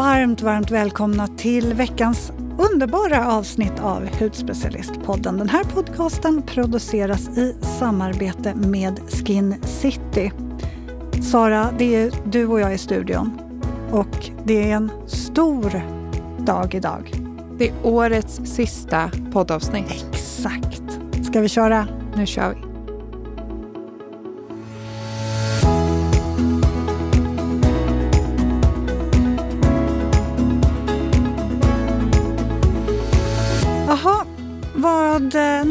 varmt, varmt välkomna till veckans underbara avsnitt av Hudspecialistpodden. Den här podcasten produceras i samarbete med Skin City. Sara, det är du och jag i studion och det är en stor dag idag. Det är årets sista poddavsnitt. Exakt. Ska vi köra? Nu kör vi.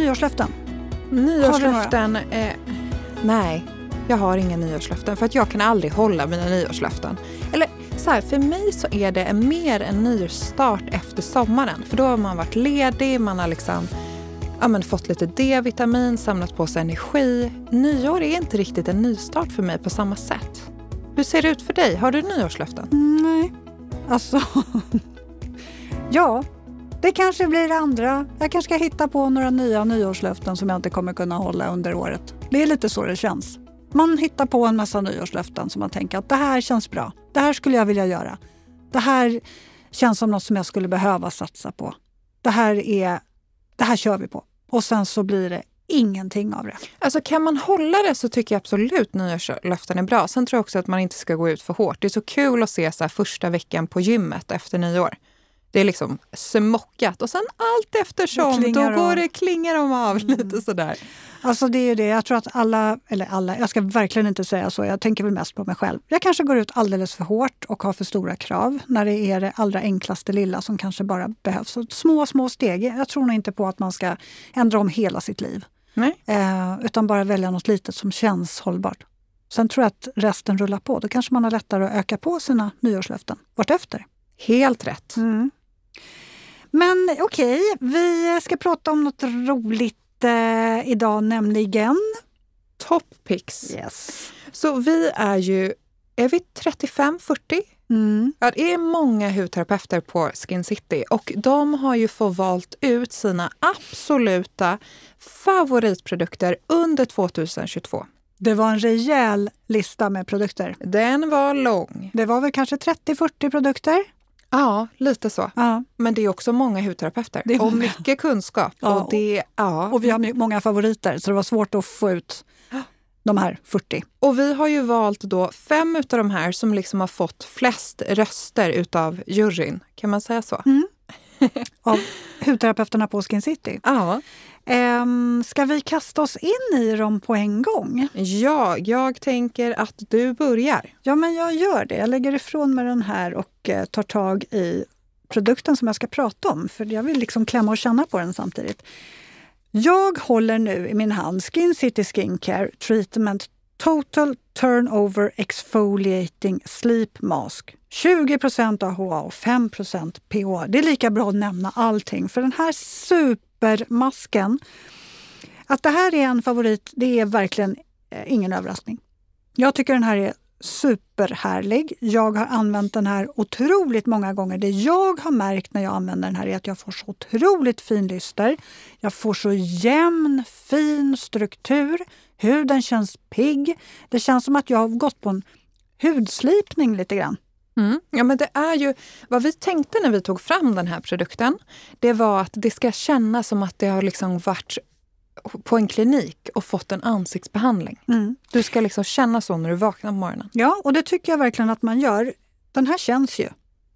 Nyårslöften? Nyårslöften? Eh, nej, jag har inga nyårslöften för att jag kan aldrig hålla mina nyårslöften. Eller så här, för mig så är det mer en nyårsstart efter sommaren. För då har man varit ledig, man har liksom ja, men fått lite D-vitamin, samlat på sig energi. Nyår är inte riktigt en nystart för mig på samma sätt. Hur ser det ut för dig? Har du nyårslöften? Nej, alltså... ja, det kanske blir andra. Jag kanske ska hitta på några nya nyårslöften som jag inte kommer kunna hålla under året. Det är lite så det känns. Man hittar på en massa nyårslöften som man tänker att det här känns bra. Det här skulle jag vilja göra. Det här känns som något som jag skulle behöva satsa på. Det här, är, det här kör vi på. Och sen så blir det ingenting av det. Alltså kan man hålla det så tycker jag absolut nyårslöften är bra. Sen tror jag också att man inte ska gå ut för hårt. Det är så kul att se så första veckan på gymmet efter nyår. Det är liksom smockat och sen allt eftersom då går det, klingar de av mm. lite sådär. Alltså det är ju det, jag tror att alla, eller alla, jag ska verkligen inte säga så, jag tänker väl mest på mig själv. Jag kanske går ut alldeles för hårt och har för stora krav när det är det allra enklaste lilla som kanske bara behövs. Så små, små steg. Jag tror nog inte på att man ska ändra om hela sitt liv. Eh, utan bara välja något litet som känns hållbart. Sen tror jag att resten rullar på. Då kanske man har lättare att öka på sina nyårslöften vartefter. Helt rätt. Mm. Men okej, okay, vi ska prata om något roligt eh, idag, nämligen Toppix. Yes. Så vi är ju, är vi 35-40? Mm. Ja, det är många hudterapeuter på Skin City och de har ju fått valt ut sina absoluta favoritprodukter under 2022. Det var en rejäl lista med produkter. Den var lång. Det var väl kanske 30-40 produkter? Ja, lite så. Ja. Men det är också många hudterapeuter många. och mycket kunskap. Ja. Och, det, ja. och vi har många favoriter så det var svårt att få ut de här 40. Och vi har ju valt då fem av de här som liksom har fått flest röster utav juryn. Kan man säga så? Mm. Av hudterapeuterna på Skin City. Ja. Um, ska vi kasta oss in i dem på en gång? Ja, jag tänker att du börjar. Ja, men jag gör det. Jag lägger ifrån mig den här och uh, tar tag i produkten som jag ska prata om, för jag vill liksom klämma och känna på den samtidigt. Jag håller nu i min hand Skin City Skincare Treatment Total Turnover Exfoliating Sleep Mask. 20% AHA och 5% PHA. Det är lika bra att nämna allting, för den här supermasken, att det här är en favorit, det är verkligen eh, ingen överraskning. Jag tycker den här är superhärlig. Jag har använt den här otroligt många gånger. Det jag har märkt när jag använder den här är att jag får så otroligt fin lyster. Jag får så jämn, fin struktur. Huden känns pigg. Det känns som att jag har gått på en hudslipning lite grann. Mm. Ja, men det är ju, vad vi tänkte när vi tog fram den här produkten, det var att det ska kännas som att det har liksom varit på en klinik och fått en ansiktsbehandling. Mm. Du ska liksom känna så när du vaknar på morgonen. Ja, och det tycker jag verkligen att man gör. Den här känns ju.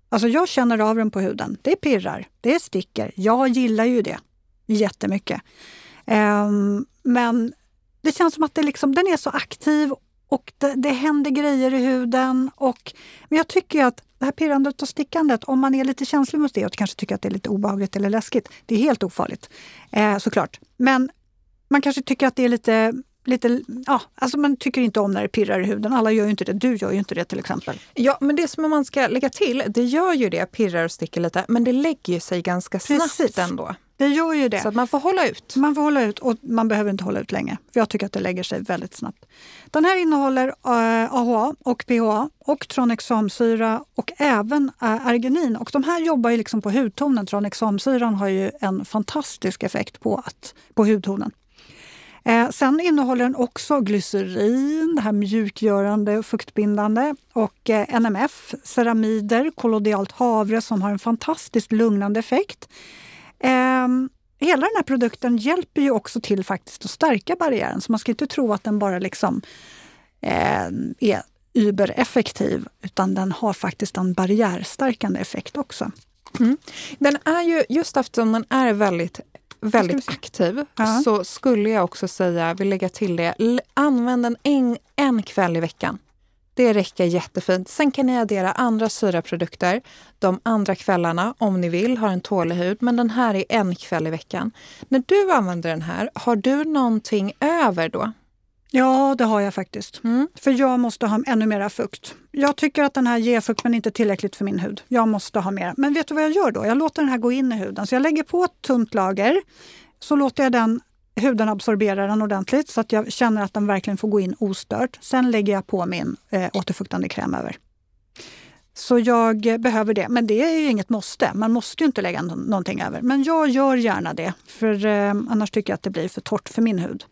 Alltså jag känner av den på huden. Det pirrar, det sticker. Jag gillar ju det jättemycket. Um, men det känns som att det liksom, den är så aktiv och det, det händer grejer i huden. Och, men jag tycker att det här pirrandet och stickandet, om man är lite känslig mot det och kanske tycker att det är lite obehagligt eller läskigt, det är helt ofarligt eh, såklart. Men man kanske tycker att det är lite lite, ja, alltså man tycker inte om när det pirrar i huden. Alla gör ju inte det. Du gör ju inte det till exempel. Ja, men det som man ska lägga till, det gör ju det, pirrar och sticker lite, men det lägger sig ganska Precis. snabbt ändå. Det gör ju det. Så att man får hålla ut. Man får hålla ut och man behöver inte hålla ut länge. För Jag tycker att det lägger sig väldigt snabbt. Den här innehåller uh, AHA och PHA och tranexamsyra och även uh, arginin. Och de här jobbar ju liksom på hudtonen. Tranexamsyran har ju en fantastisk effekt på, att, på hudtonen. Eh, sen innehåller den också glycerin, det här mjukgörande och fuktbindande och eh, NMF, ceramider, kollodialt havre som har en fantastiskt lugnande effekt. Eh, hela den här produkten hjälper ju också till faktiskt att stärka barriären så man ska inte tro att den bara liksom eh, är übereffektiv utan den har faktiskt en barriärstärkande effekt också. Mm. Den är ju, just eftersom den är väldigt väldigt aktiv ja. så skulle jag också säga, vill lägga till det, använd den en, en kväll i veckan. Det räcker jättefint. Sen kan ni addera andra syraprodukter de andra kvällarna om ni vill, har en tålig hud. Men den här är en kväll i veckan. När du använder den här, har du någonting över då? Ja, det har jag faktiskt. Mm. För jag måste ha ännu mera fukt. Jag tycker att den här ger fukt men inte tillräckligt för min hud. Jag måste ha mer. Men vet du vad jag gör då? Jag låter den här gå in i huden. Så jag lägger på ett tunt lager. Så låter jag den, huden absorbera den ordentligt så att jag känner att den verkligen får gå in ostört. Sen lägger jag på min eh, återfuktande kräm över. Så jag behöver det. Men det är ju inget måste. Man måste ju inte lägga någonting över. Men jag gör gärna det. För eh, annars tycker jag att det blir för torrt för min hud.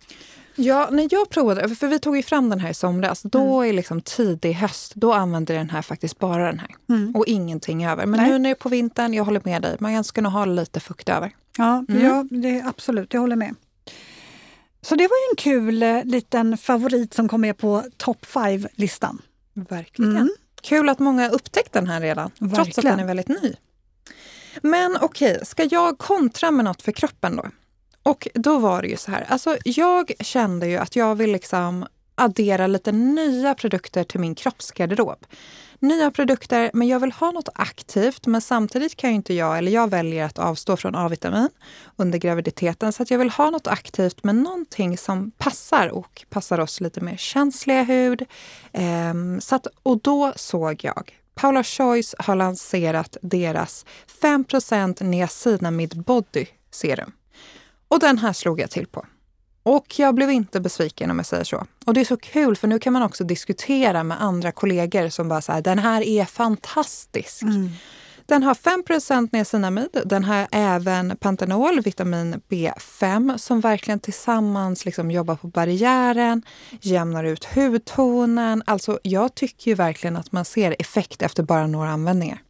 Ja, när jag provade, för vi tog ju fram den här i somras, då mm. är liksom tidig höst, då använder den här faktiskt bara den här. Mm. Och ingenting över. Men Nej. nu när det är på vintern, jag håller med dig, man ska nog ha lite fukt över. Ja, mm. ja det, absolut, jag håller med. Så det var ju en kul eh, liten favorit som kom med på top 5-listan. Verkligen. Mm. Kul att många upptäckt den här redan, Verkligen. trots att den är väldigt ny. Men okej, okay, ska jag kontra med något för kroppen då? Och då var det ju så här, alltså jag kände ju att jag vill liksom addera lite nya produkter till min kroppsgarderob. Nya produkter, men jag vill ha något aktivt. Men samtidigt kan ju inte jag, eller jag väljer att avstå från A-vitamin under graviditeten. Så att jag vill ha något aktivt, men någonting som passar och passar oss lite mer känsliga hud. Ehm, så att, och då såg jag Paula Choice har lanserat deras 5% niacinamid body serum. Och den här slog jag till på. Och jag blev inte besviken om jag säger så. Och det är så kul för nu kan man också diskutera med andra kollegor som bara säger den här är fantastisk. Mm. Den har 5 niacinamid. Den har även pantenol, vitamin B5 som verkligen tillsammans liksom jobbar på barriären, jämnar ut hudtonen. Alltså jag tycker ju verkligen att man ser effekt efter bara några användningar.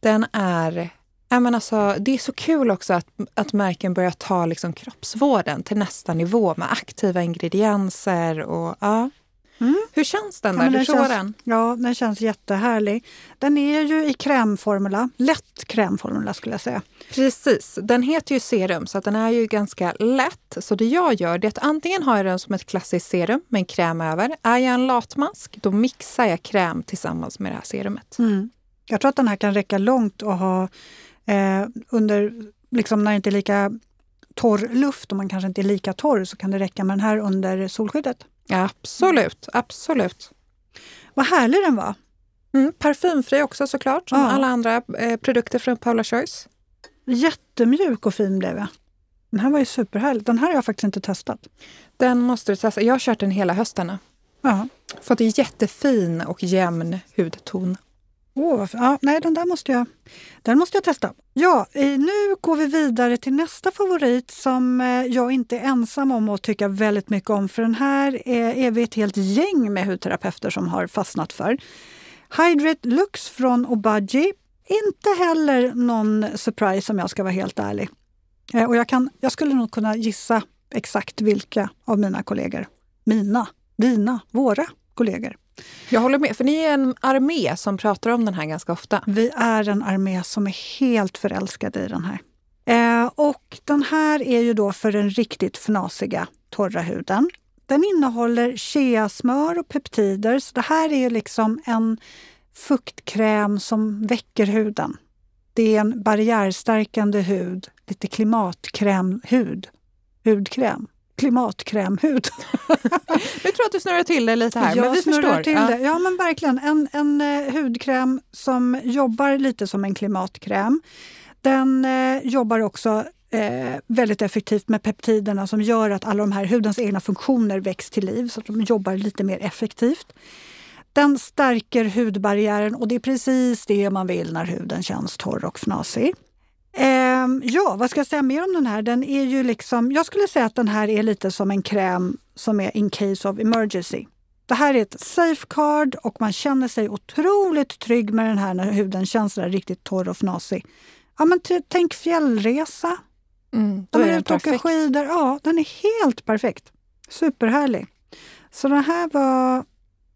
Den är Ja, men alltså, det är så kul också att, att märken börjar ta liksom kroppsvården till nästa nivå med aktiva ingredienser. Och, ja. Mm. Hur känns den? Där? Ja, du den känns, den? Ja, den känns jättehärlig. Den är ju i krämformula, lätt krämformula skulle jag säga. Precis, den heter ju serum så den är ju ganska lätt. Så det jag gör är att antingen har jag den som ett klassiskt serum med en kräm över. Är jag en latmask, då mixar jag kräm tillsammans med det här serumet. Mm. Jag tror att den här kan räcka långt och ha Eh, under, liksom när det inte är lika torr luft och man kanske inte är lika torr så kan det räcka med den här under solskyddet. Absolut, absolut. Vad härlig den var! Mm, parfymfri också såklart, som ja. alla andra eh, produkter från Paula Choice. Jättemjuk och fin blev jag. Den här var ju superhärlig. Den här har jag faktiskt inte testat. Den måste du testa. Jag har kört den hela hösten. Ja. Fått jättefin och jämn hudton. Oh, ja, nej, den där måste jag, den måste jag testa. Ja, eh, nu går vi vidare till nästa favorit som eh, jag inte är ensam om att tycka väldigt mycket om. För den här är, är vi ett helt gäng med hudterapeuter som har fastnat för. Hydrate Lux från Obagi. Inte heller någon surprise om jag ska vara helt ärlig. Eh, och jag, kan, jag skulle nog kunna gissa exakt vilka av mina kollegor, mina, dina, våra kollegor jag håller med, för ni är en armé som pratar om den här ganska ofta. Vi är en armé som är helt förälskade i den här. Eh, och den här är ju då för den riktigt fnasiga torra huden. Den innehåller cheasmör och peptider, så det här är ju liksom en fuktkräm som väcker huden. Det är en barriärstärkande hud, lite klimatkrämhud, hudkräm klimatkrämhud. jag tror att du snurrar till det lite här. Jag men vi förstår. Till ja. Det. ja men verkligen. En, en eh, hudkräm som jobbar lite som en klimatkräm. Den eh, jobbar också eh, väldigt effektivt med peptiderna som gör att alla de här hudens egna funktioner väcks till liv så att de jobbar lite mer effektivt. Den stärker hudbarriären och det är precis det man vill när huden känns torr och fnasig. Eh, Um, ja, vad ska jag säga mer om den här? Den är ju liksom, jag skulle säga att den här är lite som en kräm som är in case of emergency. Det här är ett safeguard och man känner sig otroligt trygg med den här när huden känns där riktigt torr och fnasig. Ja, men tänk fjällresa. Mm, då är den perfekt. skidor. Ja, den är helt perfekt. Superhärlig. Så den här var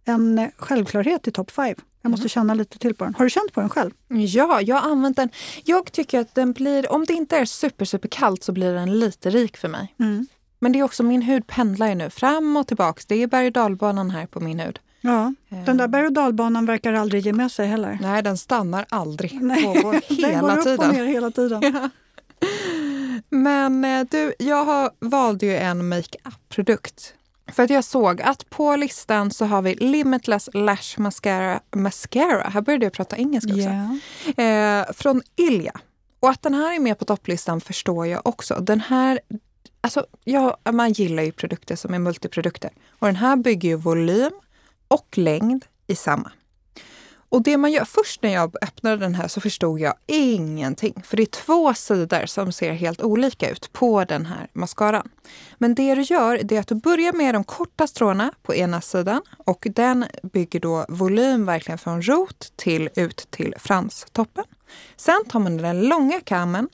en självklarhet i topp 5. Jag måste mm. känna lite till på den. Har du känt på den själv? Ja, jag har använt den. Jag tycker att den blir, om det inte är super, super kallt så blir den lite rik för mig. Mm. Men det är också, min hud pendlar ju nu fram och tillbaks. Det är berg och dalbanan här på min hud. Ja, den där berg och dalbanan verkar aldrig ge med sig heller. Nej, den stannar aldrig. Nej. Pågår hela den går upp tiden. och ner hela tiden. Ja. Men eh, du, jag valde ju en makeup-produkt för att jag såg att på listan så har vi Limitless Lash Mascara. Mascara. Här började jag prata engelska också. Yeah. Eh, från Ilja. Och att den här är med på topplistan förstår jag också. Den här, alltså, ja, man gillar ju produkter som är multiprodukter. Och den här bygger ju volym och längd i samma. Och det man gör, först när jag öppnade den här så förstod jag ingenting. För det är två sidor som ser helt olika ut på den här mascaran. Men det du gör det är att du börjar med de korta stråna på ena sidan och den bygger då volym verkligen från rot till ut till franstoppen. Sen tar man den långa kammen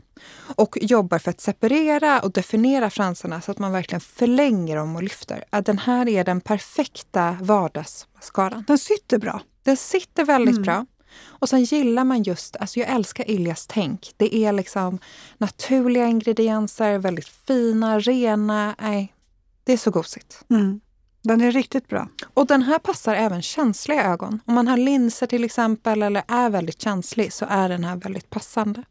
och jobbar för att separera och definiera fransarna så att man verkligen förlänger dem och lyfter. Den här är den perfekta vardagsmascaran. Den sitter bra. Den sitter väldigt mm. bra. Och sen gillar man just, alltså jag älskar Iljas tänk. Det är liksom naturliga ingredienser, väldigt fina, rena. Nej, det är så gosigt. Mm. Den är riktigt bra. Och den här passar även känsliga ögon. Om man har linser till exempel eller är väldigt känslig så är den här väldigt passande.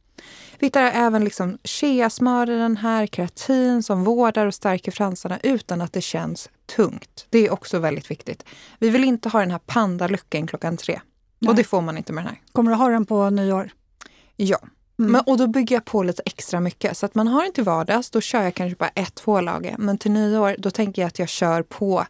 Vi hittar även liksom cheasmör i den här, keratin som vårdar och stärker fransarna utan att det känns tungt. Det är också väldigt viktigt. Vi vill inte ha den här pandalucken klockan tre. Nej. Och det får man inte med den här. Kommer du ha den på nyår? Ja. Mm. Men, och då bygger jag på lite extra mycket. Så att man har den till vardags, då kör jag kanske bara ett, två lager. Men till nyår, då tänker jag att jag kör på,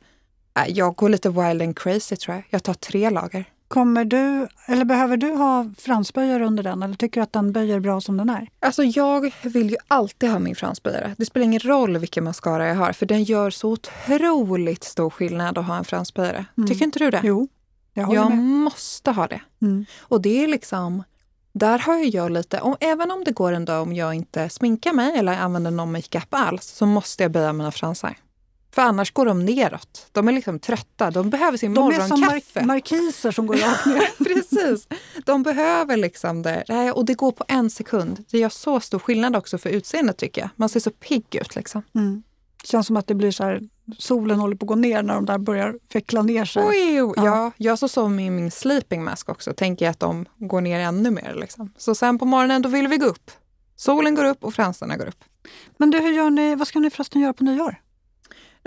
äh, jag går lite wild and crazy tror jag. Jag tar tre lager. Kommer du, eller behöver du ha fransböjare under den eller tycker du att den böjer bra som den är? Alltså jag vill ju alltid ha min fransböjare. Det spelar ingen roll vilken mascara jag har för den gör så otroligt stor skillnad att ha en fransböjare. Mm. Tycker inte du det? Jo, jag, jag måste ha det. Mm. Och det är liksom, där har jag lite, om, även om det går en dag om jag inte sminkar mig eller använder någon makeup alls så måste jag böja mina fransar. För annars går de neråt. De är liksom trötta. De behöver sin morgonkaffe. De är som mark markiser som går rakt ner. Precis. De behöver liksom det. Och det går på en sekund. Det gör så stor skillnad också för utseendet tycker jag. Man ser så pigg ut liksom. Mm. Det känns som att det blir så här, solen håller på att gå ner när de där börjar veckla ner sig. Oj, ja. ja, jag så som i min sleeping mask också. Tänker jag att de går ner ännu mer. Liksom. Så sen på morgonen då vill vi gå upp. Solen går upp och fransarna går upp. Men du, hur gör ni, vad ska ni förresten göra på nyår?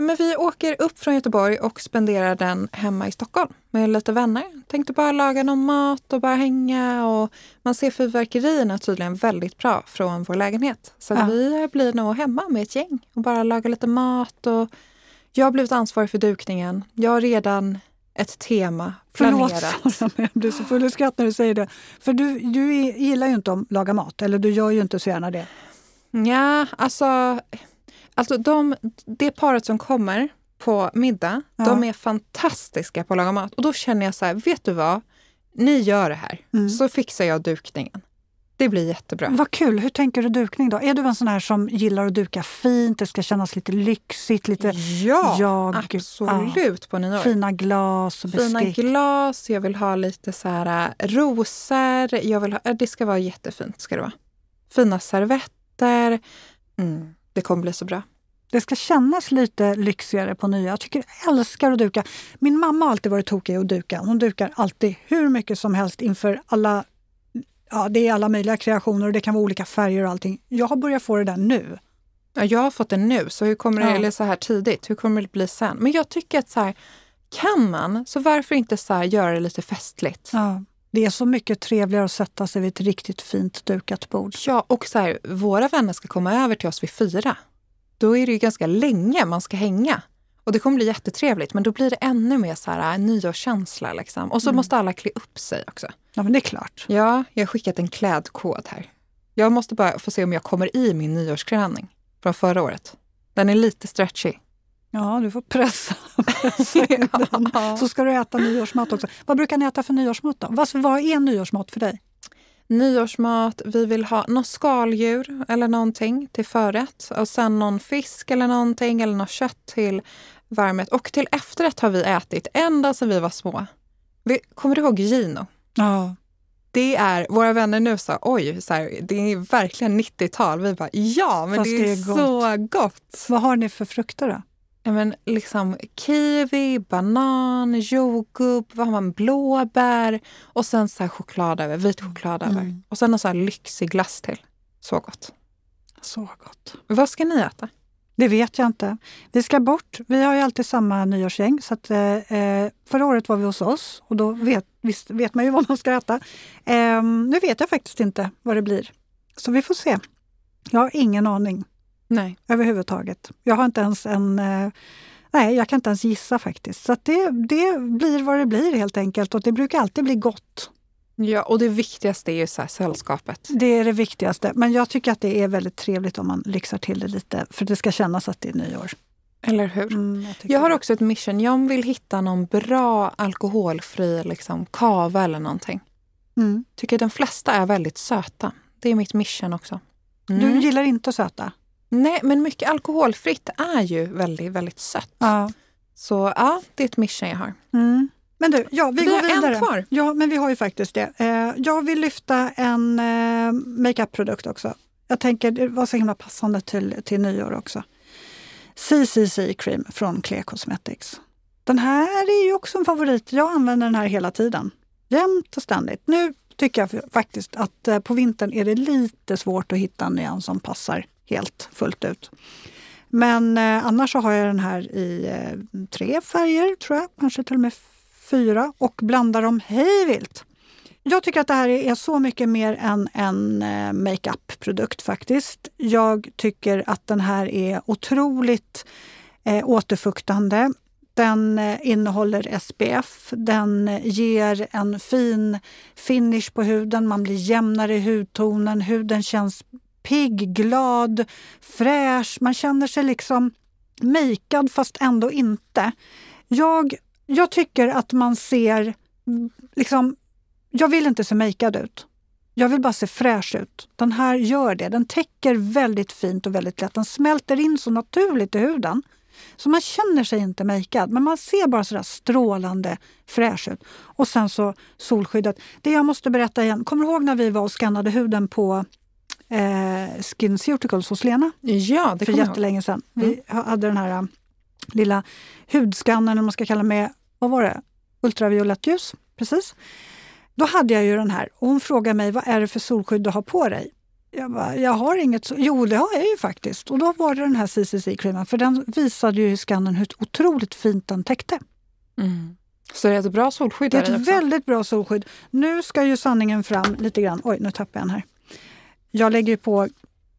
Men vi åker upp från Göteborg och spenderar den hemma i Stockholm med lite vänner. Tänkte bara laga någon mat och bara hänga. Och man ser fyrverkerierna tydligen väldigt bra från vår lägenhet. Så ja. vi blir nog hemma med ett gäng och bara laga lite mat. Och jag har blivit ansvarig för dukningen. Jag har redan ett tema planerat. Förlåt, jag blir så full i skratt när du säger det. För du, du gillar ju inte att laga mat, eller du gör ju inte så gärna det. Ja, alltså Alltså de, det paret som kommer på middag, ja. de är fantastiska på att laga mat. Och då känner jag så här, vet du vad? Ni gör det här, mm. så fixar jag dukningen. Det blir jättebra. Vad kul! Hur tänker du dukning då? Är du en sån här som gillar att duka fint, det ska kännas lite lyxigt? Lite ja, jag, absolut ja, på nyår. Fina glas och Fina glas, jag vill ha lite så här äh, rosor. Jag vill ha, det ska vara jättefint. Ska det vara. Fina servetter. Mm. Det kommer bli så bra. Det ska kännas lite lyxigare på nya. Jag tycker jag älskar att duka. Min mamma har alltid varit tokig att duka. Hon dukar alltid hur mycket som helst inför alla Ja, det är alla möjliga kreationer och det kan vara olika färger och allting. Jag har börjat få det där nu. Ja, jag har fått det nu, så hur kommer det, ja. eller så här tidigt, hur kommer det bli sen? Men jag tycker att så här, kan man, så varför inte så göra det lite festligt? Ja. Det är så mycket trevligare att sätta sig vid ett riktigt fint dukat bord. Ja, och så här, våra vänner ska komma över till oss vid fyra. Då är det ju ganska länge man ska hänga. Och det kommer bli jättetrevligt, men då blir det ännu mer så här, nyårskänsla. Liksom. Och så mm. måste alla klä upp sig också. Ja, men det är klart. Ja, jag har skickat en klädkod här. Jag måste bara få se om jag kommer i min nyårsklänning från förra året. Den är lite stretchy. Ja, du får pressa, pressa den. Så ska du äta nyårsmat också. Vad brukar ni äta för nyårsmat då? Vad, vad är nyårsmat för dig? Nyårsmat, vi vill ha något skaldjur eller någonting till förrätt och sen någon fisk eller någonting eller något kött till varmrätt. Och till efterrätt har vi ätit ända sedan vi var små. Vi, kommer du ihåg Gino? Ja. Det är, våra vänner nu sa oj, så här, det är verkligen 90-tal. Vi bara ja, men det är, det är så gott. Vad har ni för frukter då? Ja, men liksom kiwi, banan, jordgubb, vad har man, blåbär och sen så här choklad över, vit choklad över. Mm. Och sen en så här lyxig glass till. Så gott. Så gott. Vad ska ni äta? Det vet jag inte. Vi ska bort. Vi har ju alltid samma nyårsgäng. Så att, eh, förra året var vi hos oss och då vet, visst, vet man ju vad man ska äta. Eh, nu vet jag faktiskt inte vad det blir. Så vi får se. Jag har ingen aning. Nej. Överhuvudtaget. Jag har inte ens en... Eh, nej, jag kan inte ens gissa faktiskt. Så det, det blir vad det blir helt enkelt och det brukar alltid bli gott. Ja, och det viktigaste är ju så sällskapet. Det är det viktigaste. Men jag tycker att det är väldigt trevligt om man lyxar till det lite för det ska kännas att det är nyår. Eller hur? Mm, jag, jag, har också ett mission. Jag vill hitta någon bra alkoholfri liksom, kava eller någonting. Mm. tycker de flesta är väldigt söta. Det är mitt mission också. Mm. Du gillar inte söta? Nej, men mycket alkoholfritt är ju väldigt, väldigt sött. Ja. Så ja, det är ett mission jag har. Mm. Men du, ja, vi, vi går vidare. en kvar. Ja, men vi har ju faktiskt det. Eh, jag vill lyfta en eh, makeup-produkt också. Jag tänker det var så himla passande till, till nyår också. CCC Cream från Clear Cosmetics. Den här är ju också en favorit. Jag använder den här hela tiden. Jämt och ständigt. Nu tycker jag faktiskt att eh, på vintern är det lite svårt att hitta en nyans som passar helt fullt ut. Men eh, annars så har jag den här i eh, tre färger, tror jag, kanske till och med fyra och blandar dem hejvilt. Jag tycker att det här är så mycket mer än en eh, makeup-produkt faktiskt. Jag tycker att den här är otroligt eh, återfuktande. Den eh, innehåller SPF, den eh, ger en fin finish på huden, man blir jämnare i hudtonen, huden känns pigg, glad, fräsch. Man känner sig liksom makead fast ändå inte. Jag, jag tycker att man ser... liksom Jag vill inte se makead ut. Jag vill bara se fräsch ut. Den här gör det. Den täcker väldigt fint och väldigt lätt. Den smälter in så naturligt i huden. Så man känner sig inte makead, men man ser bara sådär strålande fräsch ut. Och sen så solskyddet. Det jag måste berätta igen. Kommer du ihåg när vi var och skannade huden på eh, SkinCeuticals hos Lena. Ja, det För jättelänge sedan. Mm. Vi hade den här um, lilla hudskannern, man ska kalla med, vad var det? Ultraviolett ljus. Precis. Då hade jag ju den här och hon frågade mig, vad är det för solskydd du har på dig? Jag bara, jag har inget. Jo, det har jag ju faktiskt. Och då var det den här CCC-cremen, för den visade ju i skannen hur otroligt fint den täckte. Mm. Så det är ett bra solskydd? Det är ett väldigt bra solskydd. Nu ska ju sanningen fram lite grann. Oj, nu tappade jag en här jag lägger på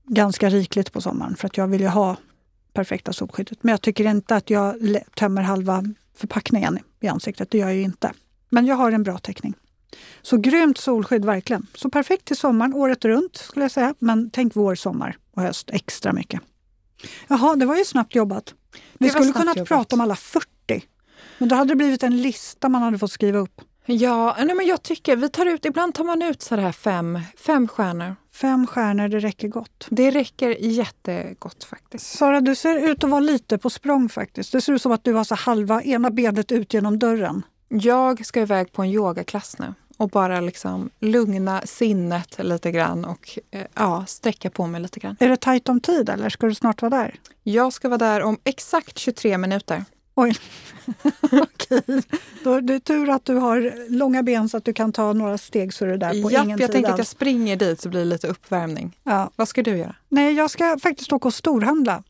ganska rikligt på sommaren för att jag vill ju ha perfekta solskyddet. Men jag tycker inte att jag tömmer halva förpackningen i ansiktet. Det gör jag ju inte. Men jag har en bra täckning. Så grymt solskydd verkligen. Så perfekt till sommaren, året runt skulle jag säga. Men tänk vår, sommar och höst extra mycket. Jaha, det var ju snabbt jobbat. Vi skulle kunna prata om alla 40. Men då hade det blivit en lista man hade fått skriva upp. Ja, nej men jag tycker vi tar ut, ibland tar man ut så här fem, fem stjärnor. Fem stjärnor, det räcker gott. Det räcker jättegott faktiskt. Sara, du ser ut att vara lite på språng faktiskt. Det ser ut som att du har så halva ena benet ut genom dörren. Jag ska iväg på en yogaklass nu och bara liksom lugna sinnet lite grann och eh, ja, sträcka på mig lite grann. Är det tajt om tid eller ska du snart vara där? Jag ska vara där om exakt 23 minuter. Oj. Okej. Då det är tur att du har långa ben så att du kan ta några steg så är du där på Japp, ingen jag tänker att jag springer dit så blir det lite uppvärmning. Ja. Vad ska du göra? Nej, jag ska faktiskt åka och storhandla.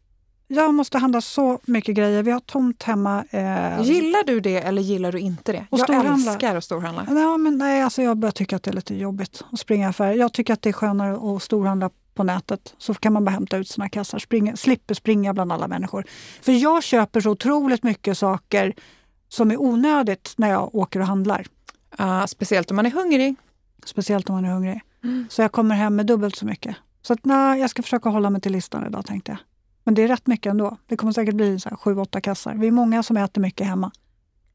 Jag måste handla så mycket grejer. Vi har tomt hemma. Eh... Gillar du det eller gillar du inte det? Och jag älskar att storhandla. Ja, men nej, alltså jag börjar tycka att det är lite jobbigt att springa i affärer. Jag tycker att det är skönare att storhandla på nätet. Så kan man bara hämta ut sina kassar, springa, slipper springa bland alla människor. För jag köper så otroligt mycket saker som är onödigt när jag åker och handlar. Uh, speciellt om man är hungrig. Speciellt om man är hungrig. Mm. Så jag kommer hem med dubbelt så mycket. Så att, nej, jag ska försöka hålla mig till listan idag tänkte jag. Men det är rätt mycket ändå. Det kommer säkert bli så sju, åtta kassar. Vi är många som äter mycket hemma.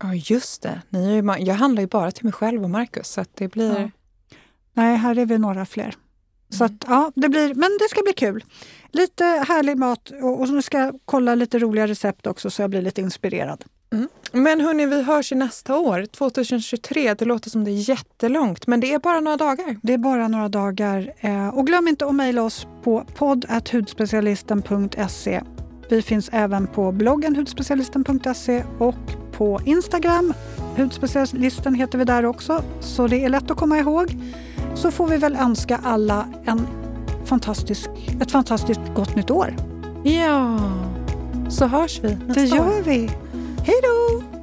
Ja, just det. Ni är ju, jag handlar ju bara till mig själv och Markus, så det blir... Ja. Nej, här är vi några fler. Så att, ja, det blir, men det ska bli kul. Lite härlig mat och, och nu ska jag kolla lite roliga recept också så jag blir lite inspirerad. Mm. Men hörni, vi hörs i nästa år, 2023. Det låter som det är jättelångt, men det är bara några dagar. Det är bara några dagar. Eh, och glöm inte att mejla oss på podd.hudspecialisten.se. Vi finns även på bloggen hudspecialisten.se och på Instagram. Hudspecialisten heter vi där också, så det är lätt att komma ihåg. Så får vi väl önska alla en fantastisk, ett fantastiskt gott nytt år. Ja, så hörs vi nästa. Det gör vi. Hej då!